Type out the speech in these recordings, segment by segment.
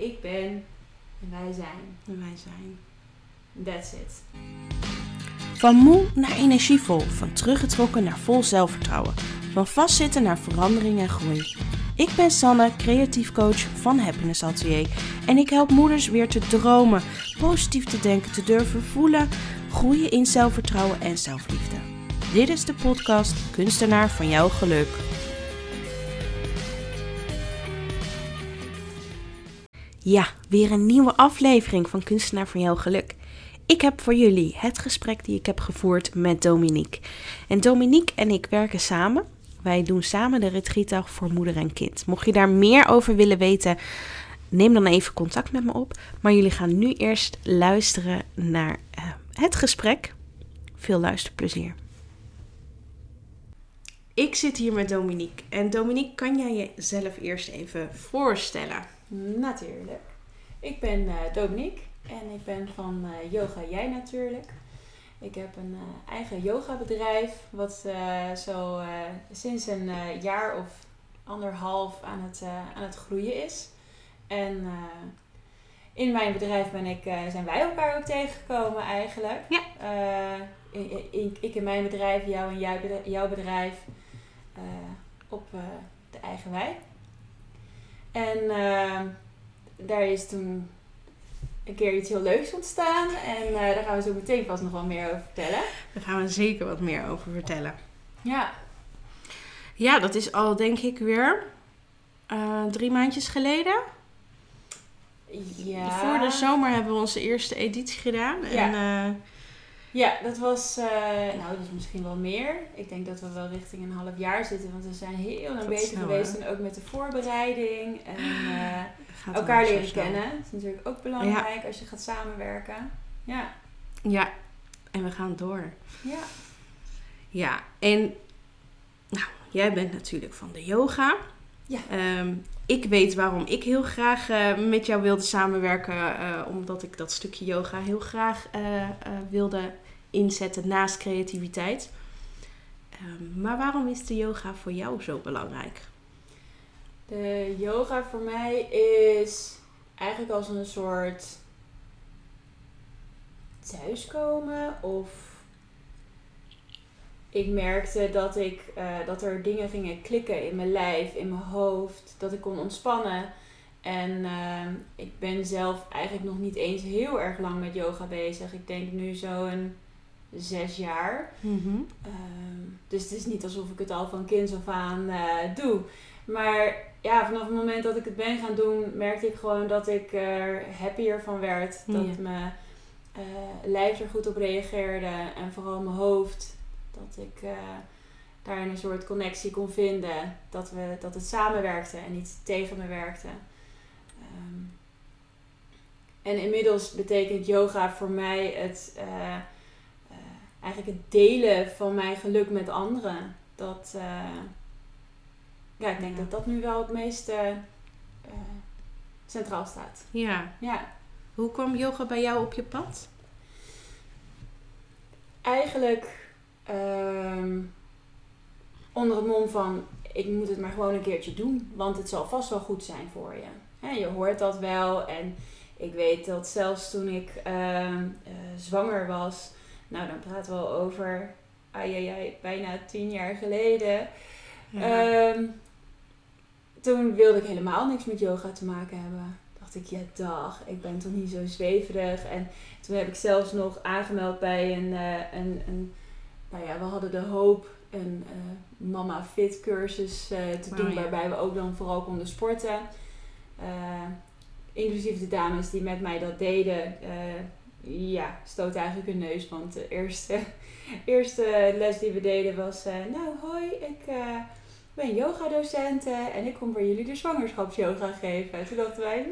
ik ben en wij zijn. En wij zijn. That's it. Van moe naar energievol, van teruggetrokken naar vol zelfvertrouwen, van vastzitten naar verandering en groei. Ik ben Sanne, creatief coach van Happiness Atelier en ik help moeders weer te dromen, positief te denken, te durven voelen, groeien in zelfvertrouwen en zelfliefde. Dit is de podcast Kunstenaar van jouw geluk. Ja, weer een nieuwe aflevering van Kunstenaar van jouw geluk. Ik heb voor jullie het gesprek die ik heb gevoerd met Dominique. En Dominique en ik werken samen. Wij doen samen de retreatdag voor moeder en kind. Mocht je daar meer over willen weten, neem dan even contact met me op. Maar jullie gaan nu eerst luisteren naar uh, het gesprek. Veel luisterplezier. Ik zit hier met Dominique. En Dominique, kan jij jezelf eerst even voorstellen? Natuurlijk. Ik ben uh, Dominique en ik ben van uh, Yoga Jij Natuurlijk. Ik heb een uh, eigen yogabedrijf wat zo sinds een jaar of anderhalf aan het, aan het groeien is. En in mijn bedrijf ben ik, zijn wij elkaar ook tegengekomen eigenlijk. Ja. In, in, ik in mijn bedrijf, jou en jouw bedrijf op de eigen wijk. En uh, daar is toen een keer iets heel leuks ontstaan. En uh, daar gaan we zo meteen vast nog wel meer over vertellen. Daar gaan we zeker wat meer over vertellen. Ja. Ja, dat is al denk ik weer uh, drie maandjes geleden. Ja. Voor de zomer hebben we onze eerste editie gedaan. Ja. En, ja, dat was, uh, nou dat is misschien wel meer. Ik denk dat we wel richting een half jaar zitten, want we zijn heel lang bezig snel, geweest. hè? En ook met de voorbereiding en uh, elkaar leren snel. kennen. Dat is natuurlijk ook belangrijk als je gaat samenwerken. Ja. Ja, en we gaan door. Ja. Ja, en nou, jij bent natuurlijk van de yoga. Ja. Ehm, ik weet waarom ik heel graag eh, met jou wilde samenwerken, eh, omdat ik dat stukje yoga heel graag eh, wilde inzetten naast creativiteit. Ehm, maar waarom is de yoga voor jou zo belangrijk? De yoga voor mij is eigenlijk als een soort thuiskomen of ik merkte dat, ik, eh, dat er dingen gingen klikken in mijn lijf, in mijn hoofd, dat ik kon ontspannen. En ehm, ik ben zelf eigenlijk nog niet eens heel erg lang met yoga bezig. Ik denk nu zo'n zes jaar. Ehm, dus het is niet alsof ik het al van kinds af aan eh, doe. Maar ja, vanaf het moment dat ik het ben gaan doen, merkte ik gewoon dat ik er happier van werd. Dat mijn eh, lijf er goed op reageerde en vooral mijn hoofd. Dat ik eh, daar een soort connectie kon vinden. Dat, we, dat het samenwerkte en niet tegen me werkte. Ehm, en inmiddels betekent yoga voor mij het, eh, eh, eigenlijk het delen van mijn geluk met anderen. Dat, ja, ik denk Ja. dat dat nu wel het meest centraal staat. Ja. Ja, Hoe kwam yoga bij jou op je pad? eigenlijk ehm, onder het mom van ik moet het maar gewoon een keertje doen, want het zal vast wel goed zijn voor je. Hè, je hoort dat wel en ik weet dat zelfs toen ik ehm, eh, zwanger was, nou dan praten we al over, ai, ai, ai, bijna tien jaar geleden. Ehm, toen wilde ik helemaal niks met yoga te maken hebben. Dacht ik, ja dag, ik ben toch niet zo zweverig. En toen heb ik zelfs nog aangemeld bij een, eh, een, een nou ja, we hadden de hoop een eh, mama fit cursus eh, te Oh, doen. ja. Waarbij we ook dan vooral konden sporten. Eh, inclusief de dames die met mij dat deden. ja, stoot eigenlijk hun neus. Want de eerste, eerste les die we deden was... nou, hoi, ik ben yogadocent eh, en ik kom voor jullie de zwangerschapsyoga geven. Toen dachten wij,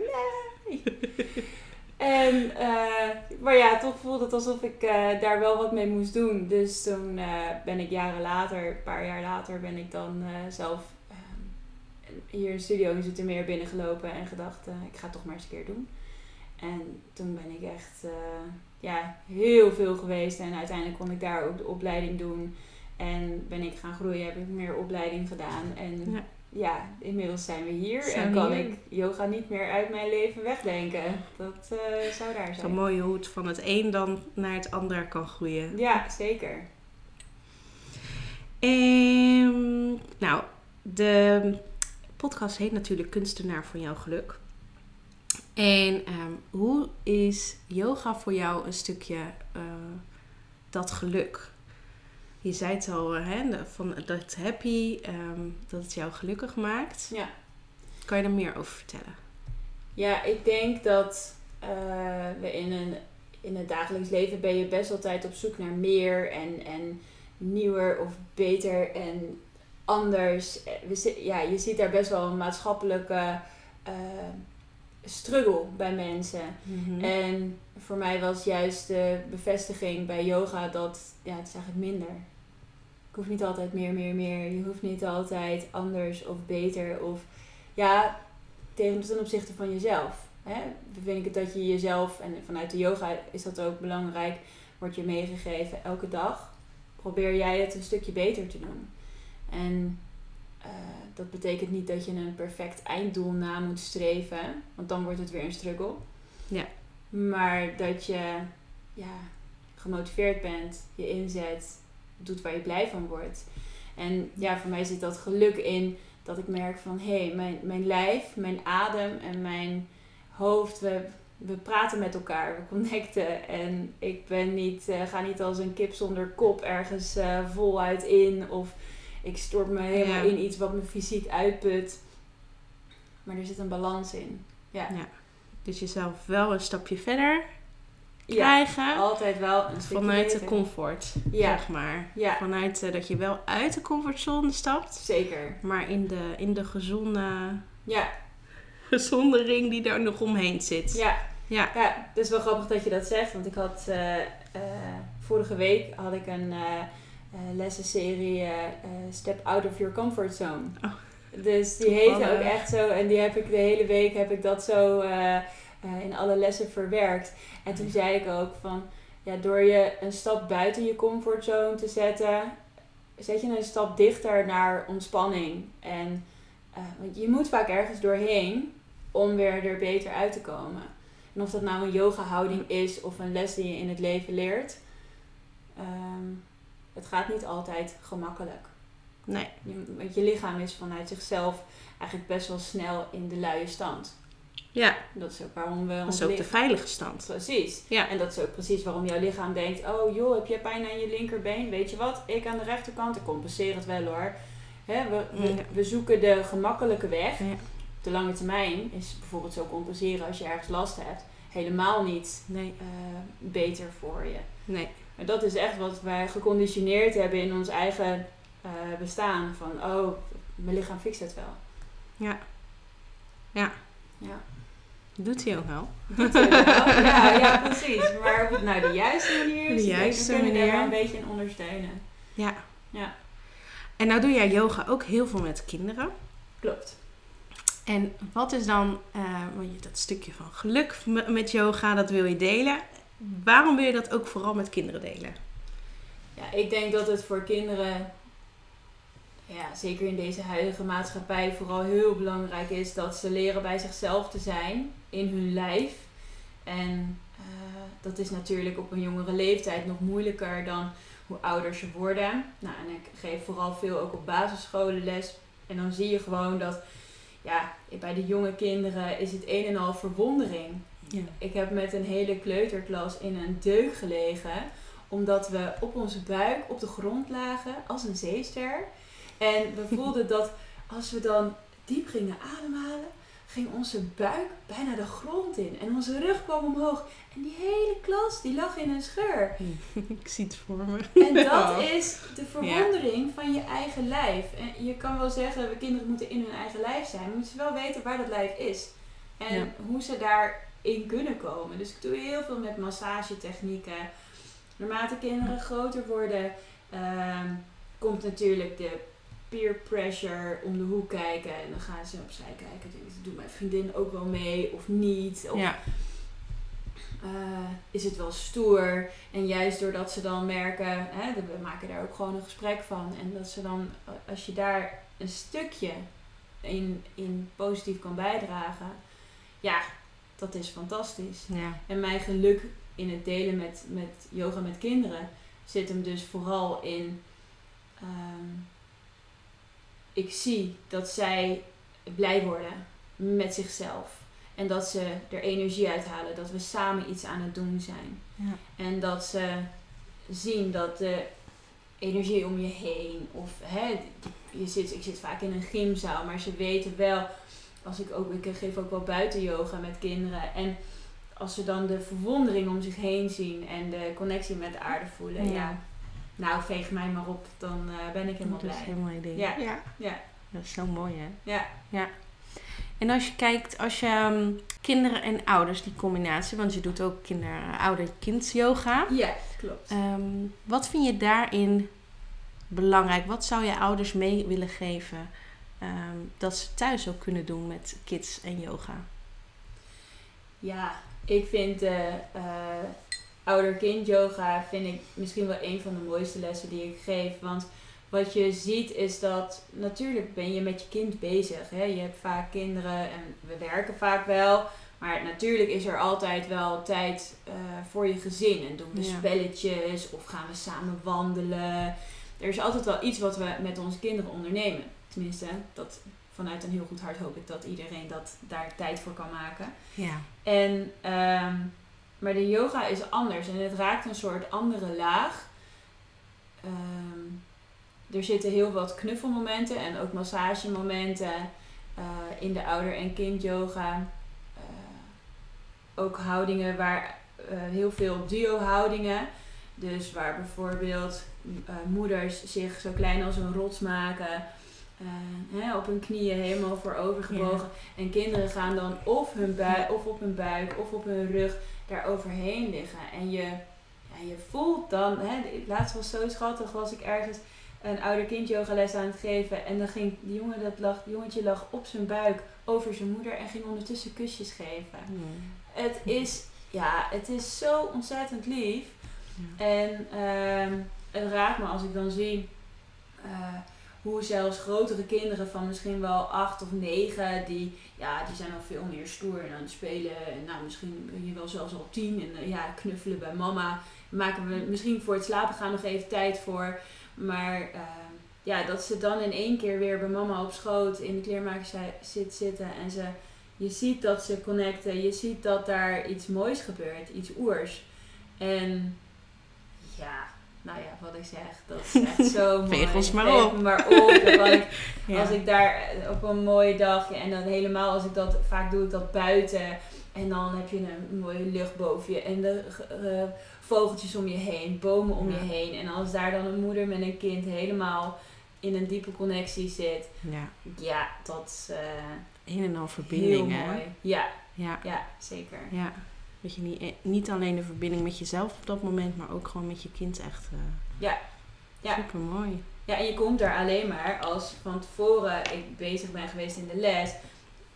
nee. En, eh, maar ja, toch voelde het alsof ik eh, daar wel wat mee moest doen. Dus toen eh, ben ik jaren later, een paar jaar later, ben ik dan zelf ehm, hier in studio in Zoetermeer binnengelopen en gedacht, ik ga het toch maar eens een keer doen. En toen ben ik echt ja, heel veel geweest en uiteindelijk kon ik daar ook de opleiding doen. En ben ik gaan groeien, heb ik meer opleiding gedaan. En. Ja, inmiddels zijn we hier Zijn en kan hier. ik yoga niet meer uit mijn leven wegdenken. Dat eh, zou daar Zo zijn. mooi hoe het van het een dan naar het ander kan groeien. Ja, zeker. Ehm, nou, de podcast heet natuurlijk Kunstenaar voor jouw geluk. En ehm, hoe is yoga voor jou een stukje eh, dat geluk? Je zei het al, hè, de- van dat happy, ehm, dat het jou gelukkig maakt. Ja. Kan je er meer over vertellen? Ja, ik denk dat eh, we in, een, in het dagelijks leven ben je best altijd op zoek naar meer en, en nieuwer of beter en anders. Eh, We, ja, je ziet daar best wel een maatschappelijke eh, struggle bij mensen. Mhm. En voor mij was juist de bevestiging bij yoga dat ja, het is eigenlijk minder. Ik hoef niet altijd meer, meer, meer. Je hoeft niet altijd anders of beter. Of ja, tegen ten opzichte van jezelf. Hè? Vind ik het dat je jezelf, en vanuit de yoga is dat ook belangrijk, wordt je meegegeven elke dag. Probeer jij het een stukje beter te doen. En eh, dat betekent niet dat je een perfect einddoel na moet streven, want dan wordt het weer een struggle. Ja. Maar dat je ja, gemotiveerd bent, je inzet, doet waar je blij van wordt. En ja, voor mij zit dat geluk in dat ik merk van hé, hey, mijn, mijn lijf, mijn adem en mijn hoofd, we, we praten met elkaar, we connecten. En ik ben niet, eh, ga niet als een kip zonder kop ergens eh, voluit in of ik stort me helemaal Ja. in iets wat me fysiek uitput. Maar er zit een balans in. Ja, Dus jezelf wel een stapje verder ja krijgen. altijd wel een vanuit de comfort, Ja. zeg maar. Ja, Vanuit eh, dat je wel uit de comfortzone stapt, zeker. maar in de, in de gezonde, Ja, gezonde ring die daar nog omheen zit. ja. Ja. Ja, het is wel grappig dat je dat zegt, want ik had eh, eh, vorige week had ik een lessenserie Step Out of Your Comfort Zone. Oh. Dus die heette ook echt zo en die heb ik de hele week heb ik dat zo eh, in alle lessen verwerkt. En toen zei ik ook van, ja, door je een stap buiten je comfortzone te zetten, zet je een stap dichter naar ontspanning. En eh, want je moet vaak ergens doorheen om weer er beter uit te komen. En of dat nou een yoga houding is of een les die je in het leven leert. ehm, het gaat niet altijd gemakkelijk. Nee, Je, want je lichaam is vanuit zichzelf eigenlijk best wel snel in de luie stand. Ja, Dat is ook waarom we dat is ook de veilige stand. Precies. Ja. En dat is ook precies waarom jouw lichaam denkt... Oh joh, heb je pijn aan je linkerbeen? Weet je wat? Ik aan de rechterkant. Ik compenseer het wel hoor. Hè, we, we, Ja. we zoeken de gemakkelijke weg. Ja. Op de lange termijn is bijvoorbeeld zo compenseren als je ergens last hebt... helemaal niet Nee, eh, beter voor je. nee. Maar dat is echt wat wij geconditioneerd hebben in ons eigen eh, bestaan. Van, oh, mijn lichaam fixt het wel. Ja. Ja, Ja, doet hij ook wel. doet het wel. ja, ja, precies. Maar het nou de juiste manier is, De denk, juiste we manier. wel een beetje in ondersteunen. Ja. Ja. En nou doe jij yoga ook heel veel met kinderen. Klopt. En wat is dan, eh, want je dat stukje van geluk met yoga, dat wil je delen. Waarom wil je dat ook vooral met kinderen delen? Ja, ik denk dat het voor kinderen, ja, zeker in deze huidige maatschappij, vooral heel belangrijk is dat ze leren bij zichzelf te zijn in hun lijf. En eh, dat is natuurlijk op een jongere leeftijd nog moeilijker dan hoe ouder ze worden. Nou, en ik geef vooral veel ook op basisscholen les. En dan zie je gewoon dat, ja, bij de jonge kinderen is het een en al verwondering. Ja. Ik heb met een hele kleuterklas in een deuk gelegen. Omdat we op onze buik op de grond lagen als een zeester. En we voelden dat als we dan diep gingen ademhalen, ging onze buik bijna de grond in. En onze rug kwam omhoog. En die hele klas die lag in een scheur. Ik zie het voor me. En dat is de verwondering van je eigen lijf. En je kan wel zeggen, kinderen moeten in hun eigen lijf zijn. Maar moeten ze wel weten waar dat lijf is. En Ja. hoe ze daarin kunnen komen. Dus ik doe heel veel met massagetechnieken. Naarmate kinderen groter worden, ehm, komt natuurlijk de peer pressure om de hoek kijken. En dan gaan ze opzij kijken. Denken ze, doet mijn vriendin ook wel mee of niet? Of Ja, eh, is het wel stoer. En juist doordat ze dan merken, hè, we maken daar ook gewoon een gesprek van. En dat ze dan, als je daar een stukje in, in positief kan bijdragen, ja, dat is fantastisch. Ja. En mijn geluk in het delen met, met yoga met kinderen zit hem dus vooral in. ehm, ik zie dat zij blij worden met zichzelf. En dat ze er energie uithalen. Dat we samen iets aan het doen zijn. Ja. En dat ze zien dat de energie om je heen. Of hè, je zit, ik zit vaak in een gymzaal. Maar ze weten wel. Als ik ook, ik geef ook wel buiten yoga met kinderen. En als ze dan de verwondering om zich heen zien. En de connectie met de aarde voelen. Ja. Ja. Nou, veeg mij maar op. Dan eh, ben ik helemaal Dat is blij. helemaal idee. Ja. ja. Ja. Dat is zo mooi, hè? Ja. En als je kijkt, als je ehm, kinderen en ouders, die combinatie, want je doet ook kinder, ouder-kind yoga. Ja, klopt. Ehm, wat vind je daarin belangrijk? Wat zou je ouders mee willen geven ehm, dat ze thuis ook kunnen doen met kids en yoga? Ja, ik vind eh eh, ouder-kind yoga vind ik misschien wel een van de mooiste lessen die ik geef. Want wat je ziet is dat natuurlijk ben je met je kind bezig. Hè? Je hebt vaak kinderen en we werken vaak wel. Maar natuurlijk is er altijd wel tijd eh, voor je gezin. En doen we Ja. spelletjes of gaan we samen wandelen. Er is altijd wel iets wat we met onze kinderen ondernemen. Tenminste, dat, vanuit een heel goed hart hoop ik dat iedereen dat, daar tijd voor kan maken. Ja. En, ehm, maar de yoga is anders en het raakt een soort andere laag. Ehm, er zitten heel wat knuffelmomenten en ook massagemomenten eh, in de ouder- en kind yoga. Eh, ook houdingen waar eh, heel veel duo houdingen. Dus waar bijvoorbeeld moeders zich zo klein als een rots maken. hè, op hun knieën helemaal voorover gebogen. En kinderen gaan dan of, hun bui of op hun buik of op hun rug daar overheen liggen. En je, ja, je voelt dan, hè, laatst was zo schattig, was ik ergens een ouder kind yogales aan het geven. En dan ging die jongen dat lag, jongetje lag op zijn buik over zijn moeder en ging ondertussen kusjes geven. Het is, ja, het is zo ontzettend lief. Ja. En ehm, het raakt me als ik dan zie eh, hoe zelfs grotere kinderen van misschien wel acht of negen, die, ja, die zijn al veel meer stoer en aan het spelen. En nou, misschien ben je wel zelfs al tien en eh, ja, knuffelen bij mama. Maken we misschien voor het slapen gaan nog even tijd voor. Maar ehm, ja, dat ze dan in één keer weer bij mama op schoot in de kleermaker zit zitten en ze je ziet dat ze connecten, je ziet dat daar iets moois gebeurt, iets oers. En ja, nou ja, wat ik zeg, dat is echt zo mooi. Veeg ons maar op. maar op. En wat ik, Ja. Als ik daar eh, op een mooie dag, en dan helemaal als ik dat, vaak doe ik dat buiten. En dan heb je een mooie lucht boven je en de eh, vogeltjes om je heen, bomen om Ja. je heen. En als daar dan een moeder met een kind helemaal in een diepe connectie zit, ja. ja, dat is eh, Een en al heel verbinding, hè? mooi. Ja, Ja. ja, zeker. Ja. Dat je niet, eh, niet alleen de verbinding met jezelf op dat moment, maar ook gewoon met je kind echt. eh Ja. Ja. Super mooi. Ja, en je komt daar alleen maar als van tevoren ik bezig ben geweest in de les.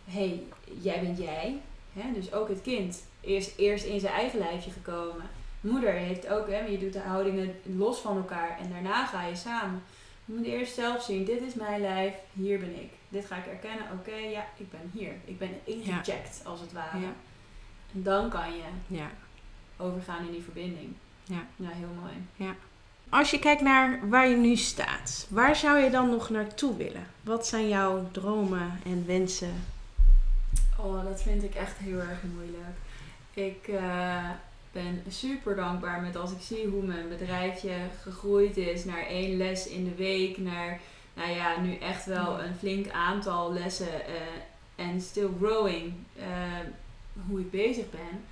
hey, jij bent jij. Hè? Dus ook het kind is eerst in zijn eigen lijfje gekomen. Moeder heeft ook, hè, je doet de houdingen los van elkaar en daarna ga je samen. Je moet eerst zelf zien, dit is mijn lijf, hier ben ik. Dit ga ik erkennen, oké, ja, ik ben hier. Ik ben ingecheckt, als het ware. Ja. Dan kan je Ja. overgaan in die verbinding. Ja. Ja, heel mooi. Als je kijkt naar waar je nu staat, waar zou je dan nog naartoe willen? Wat zijn jouw dromen en wensen? Oh, dat vind ik echt heel erg moeilijk. Ik eh, ben super dankbaar met als ik zie hoe mijn bedrijfje gegroeid is naar één les in de week, naar nou ja, nu echt wel een flink aantal lessen eh, en still growing, eh, hoe ik bezig ben.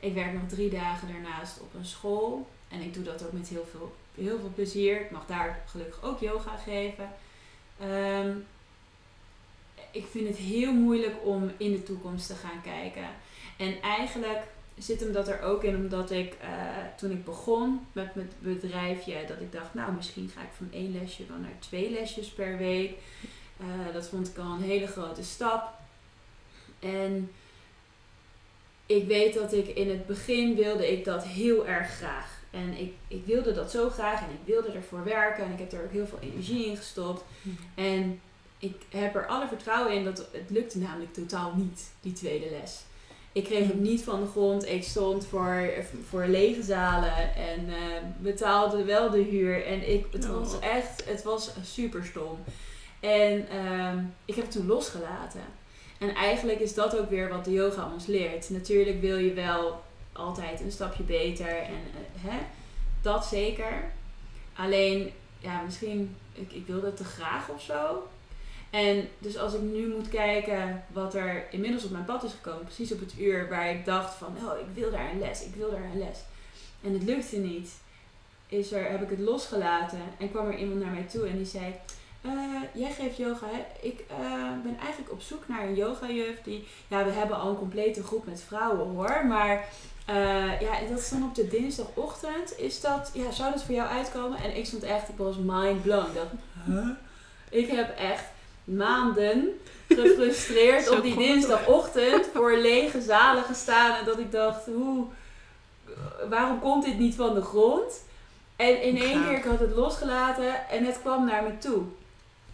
Ik werk nog drie dagen daarnaast op een school en ik doe dat ook met heel veel, heel veel plezier. Ik mag daar gelukkig ook yoga geven. Ehm, ik vind het heel moeilijk om in de toekomst te gaan kijken. En eigenlijk zit hem dat er ook in omdat ik eh, toen ik begon met mijn bedrijfje, dat ik dacht, nou misschien ga ik van één lesje dan naar twee lesjes per week. Eh, dat vond ik al een hele grote stap. En ik weet dat ik in het begin wilde ik dat heel erg graag. En ik, ik wilde dat zo graag en ik wilde ervoor werken en ik heb er ook heel veel energie in gestopt. En ik heb er alle vertrouwen in dat het lukte namelijk totaal niet, die tweede les. Ik kreeg hem niet van de grond. Ik stond voor, voor lege zalen en uh, betaalde wel de huur. En ik, het was Oh. echt, het was super stom. En ehm, ik heb het toen losgelaten. En eigenlijk is dat ook weer wat de yoga ons leert. Natuurlijk wil je wel altijd een stapje beter en eh, hè, dat zeker. Alleen, ja, misschien, ik, ik wil dat te graag of zo. En dus als ik nu moet kijken wat er inmiddels op mijn pad is gekomen, precies op het uur waar ik dacht van, oh, ik wil daar een les, ik wil daar een les. En het lukte niet. Is er, heb ik het losgelaten en kwam er iemand naar mij toe en die zei, eh, jij geeft yoga, hè? Ik eh, ben eigenlijk op zoek naar een yogajuf die, ja, we hebben al een complete groep met vrouwen hoor, maar eh, ja, dat is dan op de dinsdagochtend. Is dat, ja, zou dat voor jou uitkomen? En ik stond echt, ik was mind blown. Ik dacht, huh? Ik heb echt maanden gefrustreerd op die dinsdagochtend voor lege zalen gestaan. En dat ik dacht, hoe, waarom komt dit niet van de grond? En in één keer, ik had het losgelaten en het kwam naar me toe.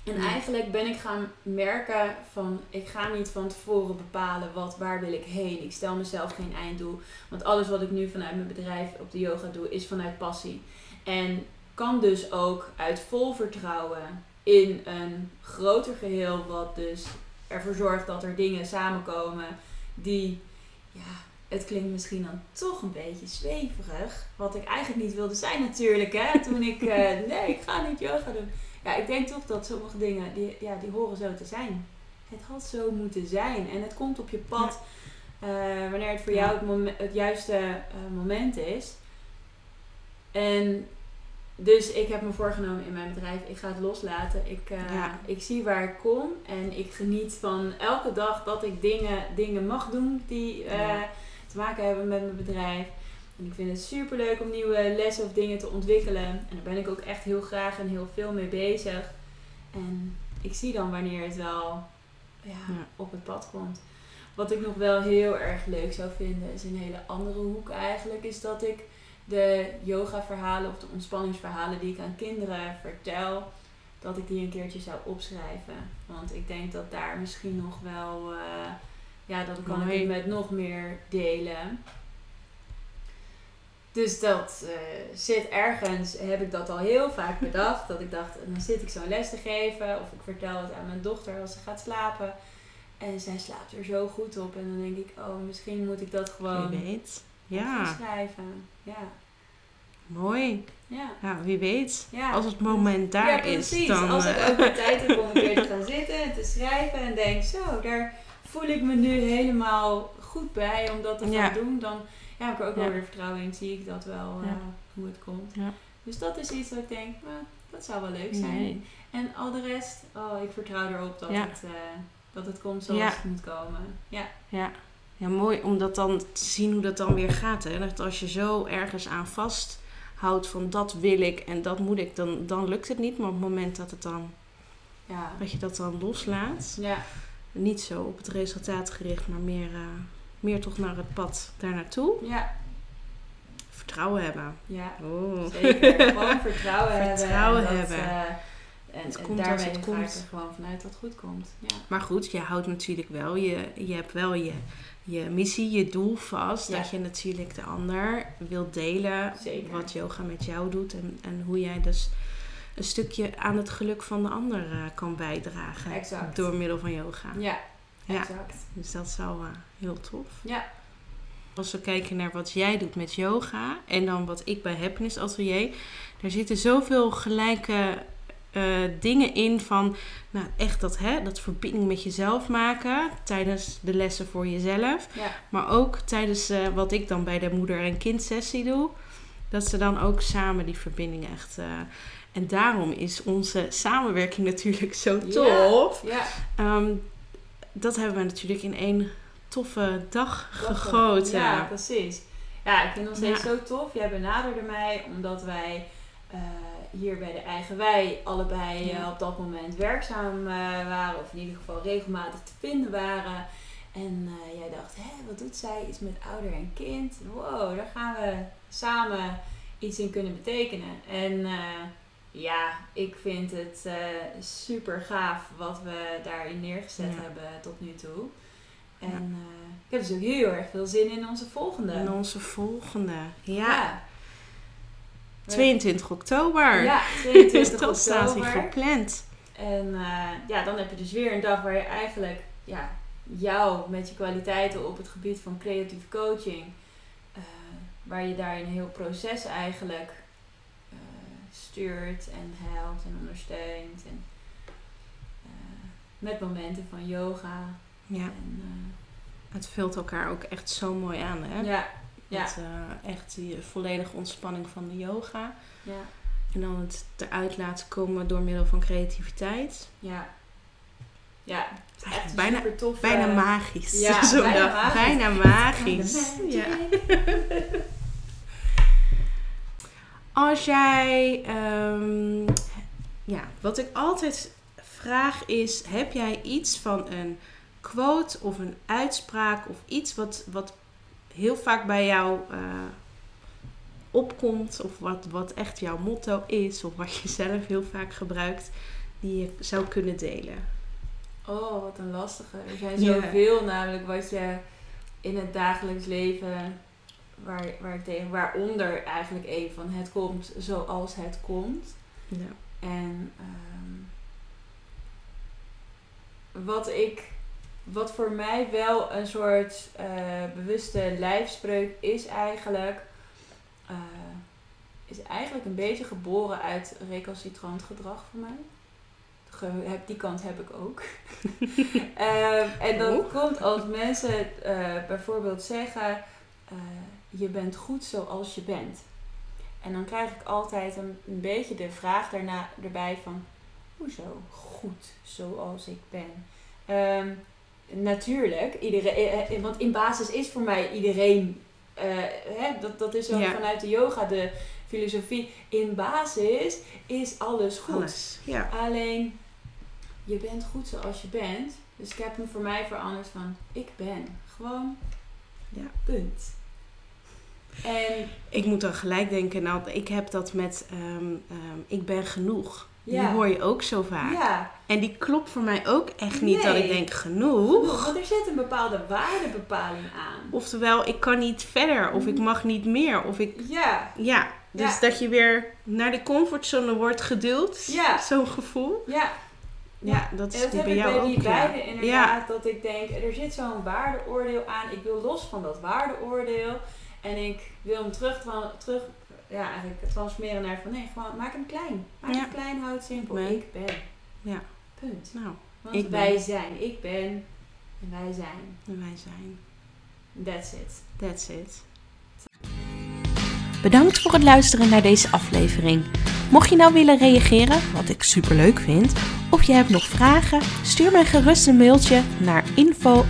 En Ja. eigenlijk ben ik gaan merken van, ik ga niet van tevoren bepalen wat, waar wil ik heen. Ik stel mezelf geen einddoel. Want alles wat ik nu vanuit mijn bedrijf op de yoga doe, is vanuit passie. En kan dus ook uit vol vertrouwen in een groter geheel, wat dus ervoor zorgt dat er dingen samenkomen die, ja, het klinkt misschien dan toch een beetje zweverig. Wat ik eigenlijk niet wilde zijn natuurlijk, hè. Toen ik, eh, nee, ik ga niet yoga doen. Ja, ik denk toch dat sommige dingen, die, ja, die horen zo te zijn. Het had zo moeten zijn. En het komt op je pad eh, wanneer het voor Ja. jou het, momen- het juiste eh, moment is. En dus ik heb me voorgenomen in mijn bedrijf, ik ga het loslaten. Ik, eh, Ja. ik zie waar ik kom en ik geniet van elke dag dat ik dingen, dingen mag doen die te maken hebben met mijn bedrijf. En ik vind het super leuk om nieuwe lessen of dingen te ontwikkelen. En daar ben ik ook echt heel graag en heel veel mee bezig. En ik zie dan wanneer het wel ja, Ja. op het pad komt. Wat ik nog wel heel erg leuk zou vinden, is een hele andere hoek eigenlijk, is dat ik de yoga verhalen of de ontspanningsverhalen die ik aan kinderen vertel, dat ik die een keertje zou opschrijven. Want ik denk dat daar misschien nog wel, eh, ja, dat kan ik het met nog meer delen. Dus dat eh, zit ergens, heb ik dat al heel vaak bedacht. Dat ik dacht, dan zit ik zo'n les te geven. Of ik vertel het aan mijn dochter als ze gaat slapen. En zij slaapt er zo goed op. En dan denk ik, oh, misschien moet ik dat gewoon Wie weet. Ja, schrijven. Ja, mooi. ja. Ja, wie weet. ja. Als het moment daar ja, is, dan... Als ik eh, ook de tijd heb om een keer te gaan zitten en te schrijven. En denk, zo, daar voel ik me nu helemaal goed bij om dat te gaan doen. Dan ja, heb ik er ook wel weer vertrouwen in. Zie ik dat wel, eh, hoe het komt. Ja. Dus dat is iets wat ik denk, nou, dat zou wel leuk zijn. nee. En al de rest, oh, ik vertrouw erop dat, het, eh, dat het komt zoals het moet komen. Ja, Ja. ja, mooi om dat dan te zien hoe dat dan weer gaat. Hè? Dat als je zo ergens aan vasthoudt van dat wil ik en dat moet ik, dan, dan lukt het niet. Maar op het moment dat, het dan, ja. dat je dat dan loslaat, Ja, niet zo op het resultaat gericht, maar meer, eh, meer toch naar het pad daar naartoe. ja, Vertrouwen hebben. ja. Oh. Zeker. Gewoon vertrouwen, Vertrouwen hebben. en dat, hebben. eh, en, Het en komt daarmee het komt. er gewoon vanuit dat het goed komt. Ja. Maar goed, je houdt natuurlijk wel, je, je hebt wel je, je missie, je doel vast. Ja. Dat je natuurlijk de ander wilt delen Zeker. wat yoga met jou doet. En, en hoe jij dus een stukje aan het geluk van de ander eh, kan bijdragen. Exact. Door middel van yoga. Ja, Ja. exact. Dus dat is eh, heel tof. Ja, Als we kijken naar wat jij doet met yoga en dan wat ik bij Happiness Atelier. Er zitten zoveel gelijke eh, dingen in van, nou echt dat, hè, dat verbinding met jezelf maken tijdens de lessen voor jezelf. ja, Maar ook tijdens eh, wat ik dan bij de moeder- en kindsessie doe. Dat ze dan ook samen die verbinding echt... en daarom is onze samenwerking natuurlijk zo tof. ja. Ehm, dat hebben we natuurlijk in één toffe dag gegoten. Ja, precies. Ja, ik vind het nog steeds Ja. zo tof. Jij benaderde mij omdat wij eh, hier bij de Eigen Wij allebei eh, op dat moment werkzaam eh, waren. Of in ieder geval regelmatig te vinden waren. En jij dacht, hé, wat doet zij? Iets met ouder en kind. Wow, daar gaan we samen iets in kunnen betekenen. En ja, ik vind het uh, super gaaf wat we daarin neergezet Ja. hebben tot nu toe. En eh, ik heb dus ook heel erg veel zin in onze volgende. En onze volgende. Ja, Ja. 22 oktober. Ja, Dus 22 dat staat hier oktober. gepland. En eh, ja, dan heb je dus weer een dag waar je eigenlijk ja, jou met je kwaliteiten op het gebied van creatieve coaching, waar je daar een heel proces eigenlijk stuurt en helpt en ondersteunt. En, eh, met momenten van yoga. Ja, En, het vult elkaar ook echt zo mooi aan, hè? eh, ja, ja, Met, eh, echt die volledige ontspanning van de yoga. ja, En dan het eruit laten komen door middel van creativiteit. ja. Ja, het is echt bijna, super tof. bijna magisch. ja, Zo'n bijna magisch. Bijna magisch. Ja. Als jij, ehm, ja, wat ik altijd vraag is, heb jij iets van een quote of een uitspraak of iets wat, wat heel vaak bij jou eh, opkomt of wat, wat echt jouw motto is of wat je zelf heel vaak gebruikt, die je zou kunnen delen? Oh, wat een lastige. Er zijn zoveel namelijk wat je in het dagelijks leven, waar, waar ik tegen, waaronder eigenlijk een van het komt zoals het komt. Ja. En ehm, wat ik, wat voor mij wel een soort eh, bewuste lijfspreuk is eigenlijk, eh, is eigenlijk een beetje geboren uit recalcitrant gedrag voor mij. Heb, die kant heb ik ook. Ehm, en dat Oh. komt als mensen eh, bijvoorbeeld zeggen, je bent goed zoals je bent. En dan krijg ik altijd een, een beetje de vraag daarna erbij van, hoezo goed zoals ik ben? Ehm, natuurlijk, iedereen, eh, eh, want in basis is voor mij iedereen, eh, hè, dat, dat is ook Ja. vanuit de yoga de filosofie, in basis is alles goed. Alles. Ja. Alleen, je bent goed zoals je bent. Dus ik heb hem voor mij veranderd van, ik ben gewoon, Ja. punt. En Ik moet dan gelijk denken, nou, ik heb dat met ehm, ehm, ik ben genoeg. Die hoor je ook zo vaak. ja, En die klopt voor mij ook echt niet dat ik denk genoeg. want er zit een bepaalde waardebepaling aan. Oftewel, ik kan niet verder of ik mag niet meer. Of ik, Ja, ja, dus Ja. dat je weer naar de comfortzone wordt geduwd. Ja. Zo'n gevoel. ja. Ja, dat En is dat heb bij ik jou bij die ook. Ja. inderdaad. Dat ik denk, er zit zo'n waardeoordeel aan. Ik wil los van dat waardeoordeel. En ik wil hem terug, terug ja, eigenlijk transformeren naar van nee, gewoon maak hem klein. Maak Ja. hem klein, houd het simpel. Ik ben. Ik ben. Ja. Punt. Nou, Want Ik ben. wij zijn. Ik ben. En wij zijn. en wij zijn. That's it. That's it. Bedankt voor het luisteren naar deze aflevering. Mocht je nou willen reageren, wat ik super leuk vind, of je hebt nog vragen, stuur mij gerust een mailtje naar info.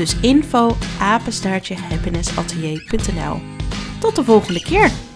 Dus info happinessatelier.nl. Tot de volgende keer!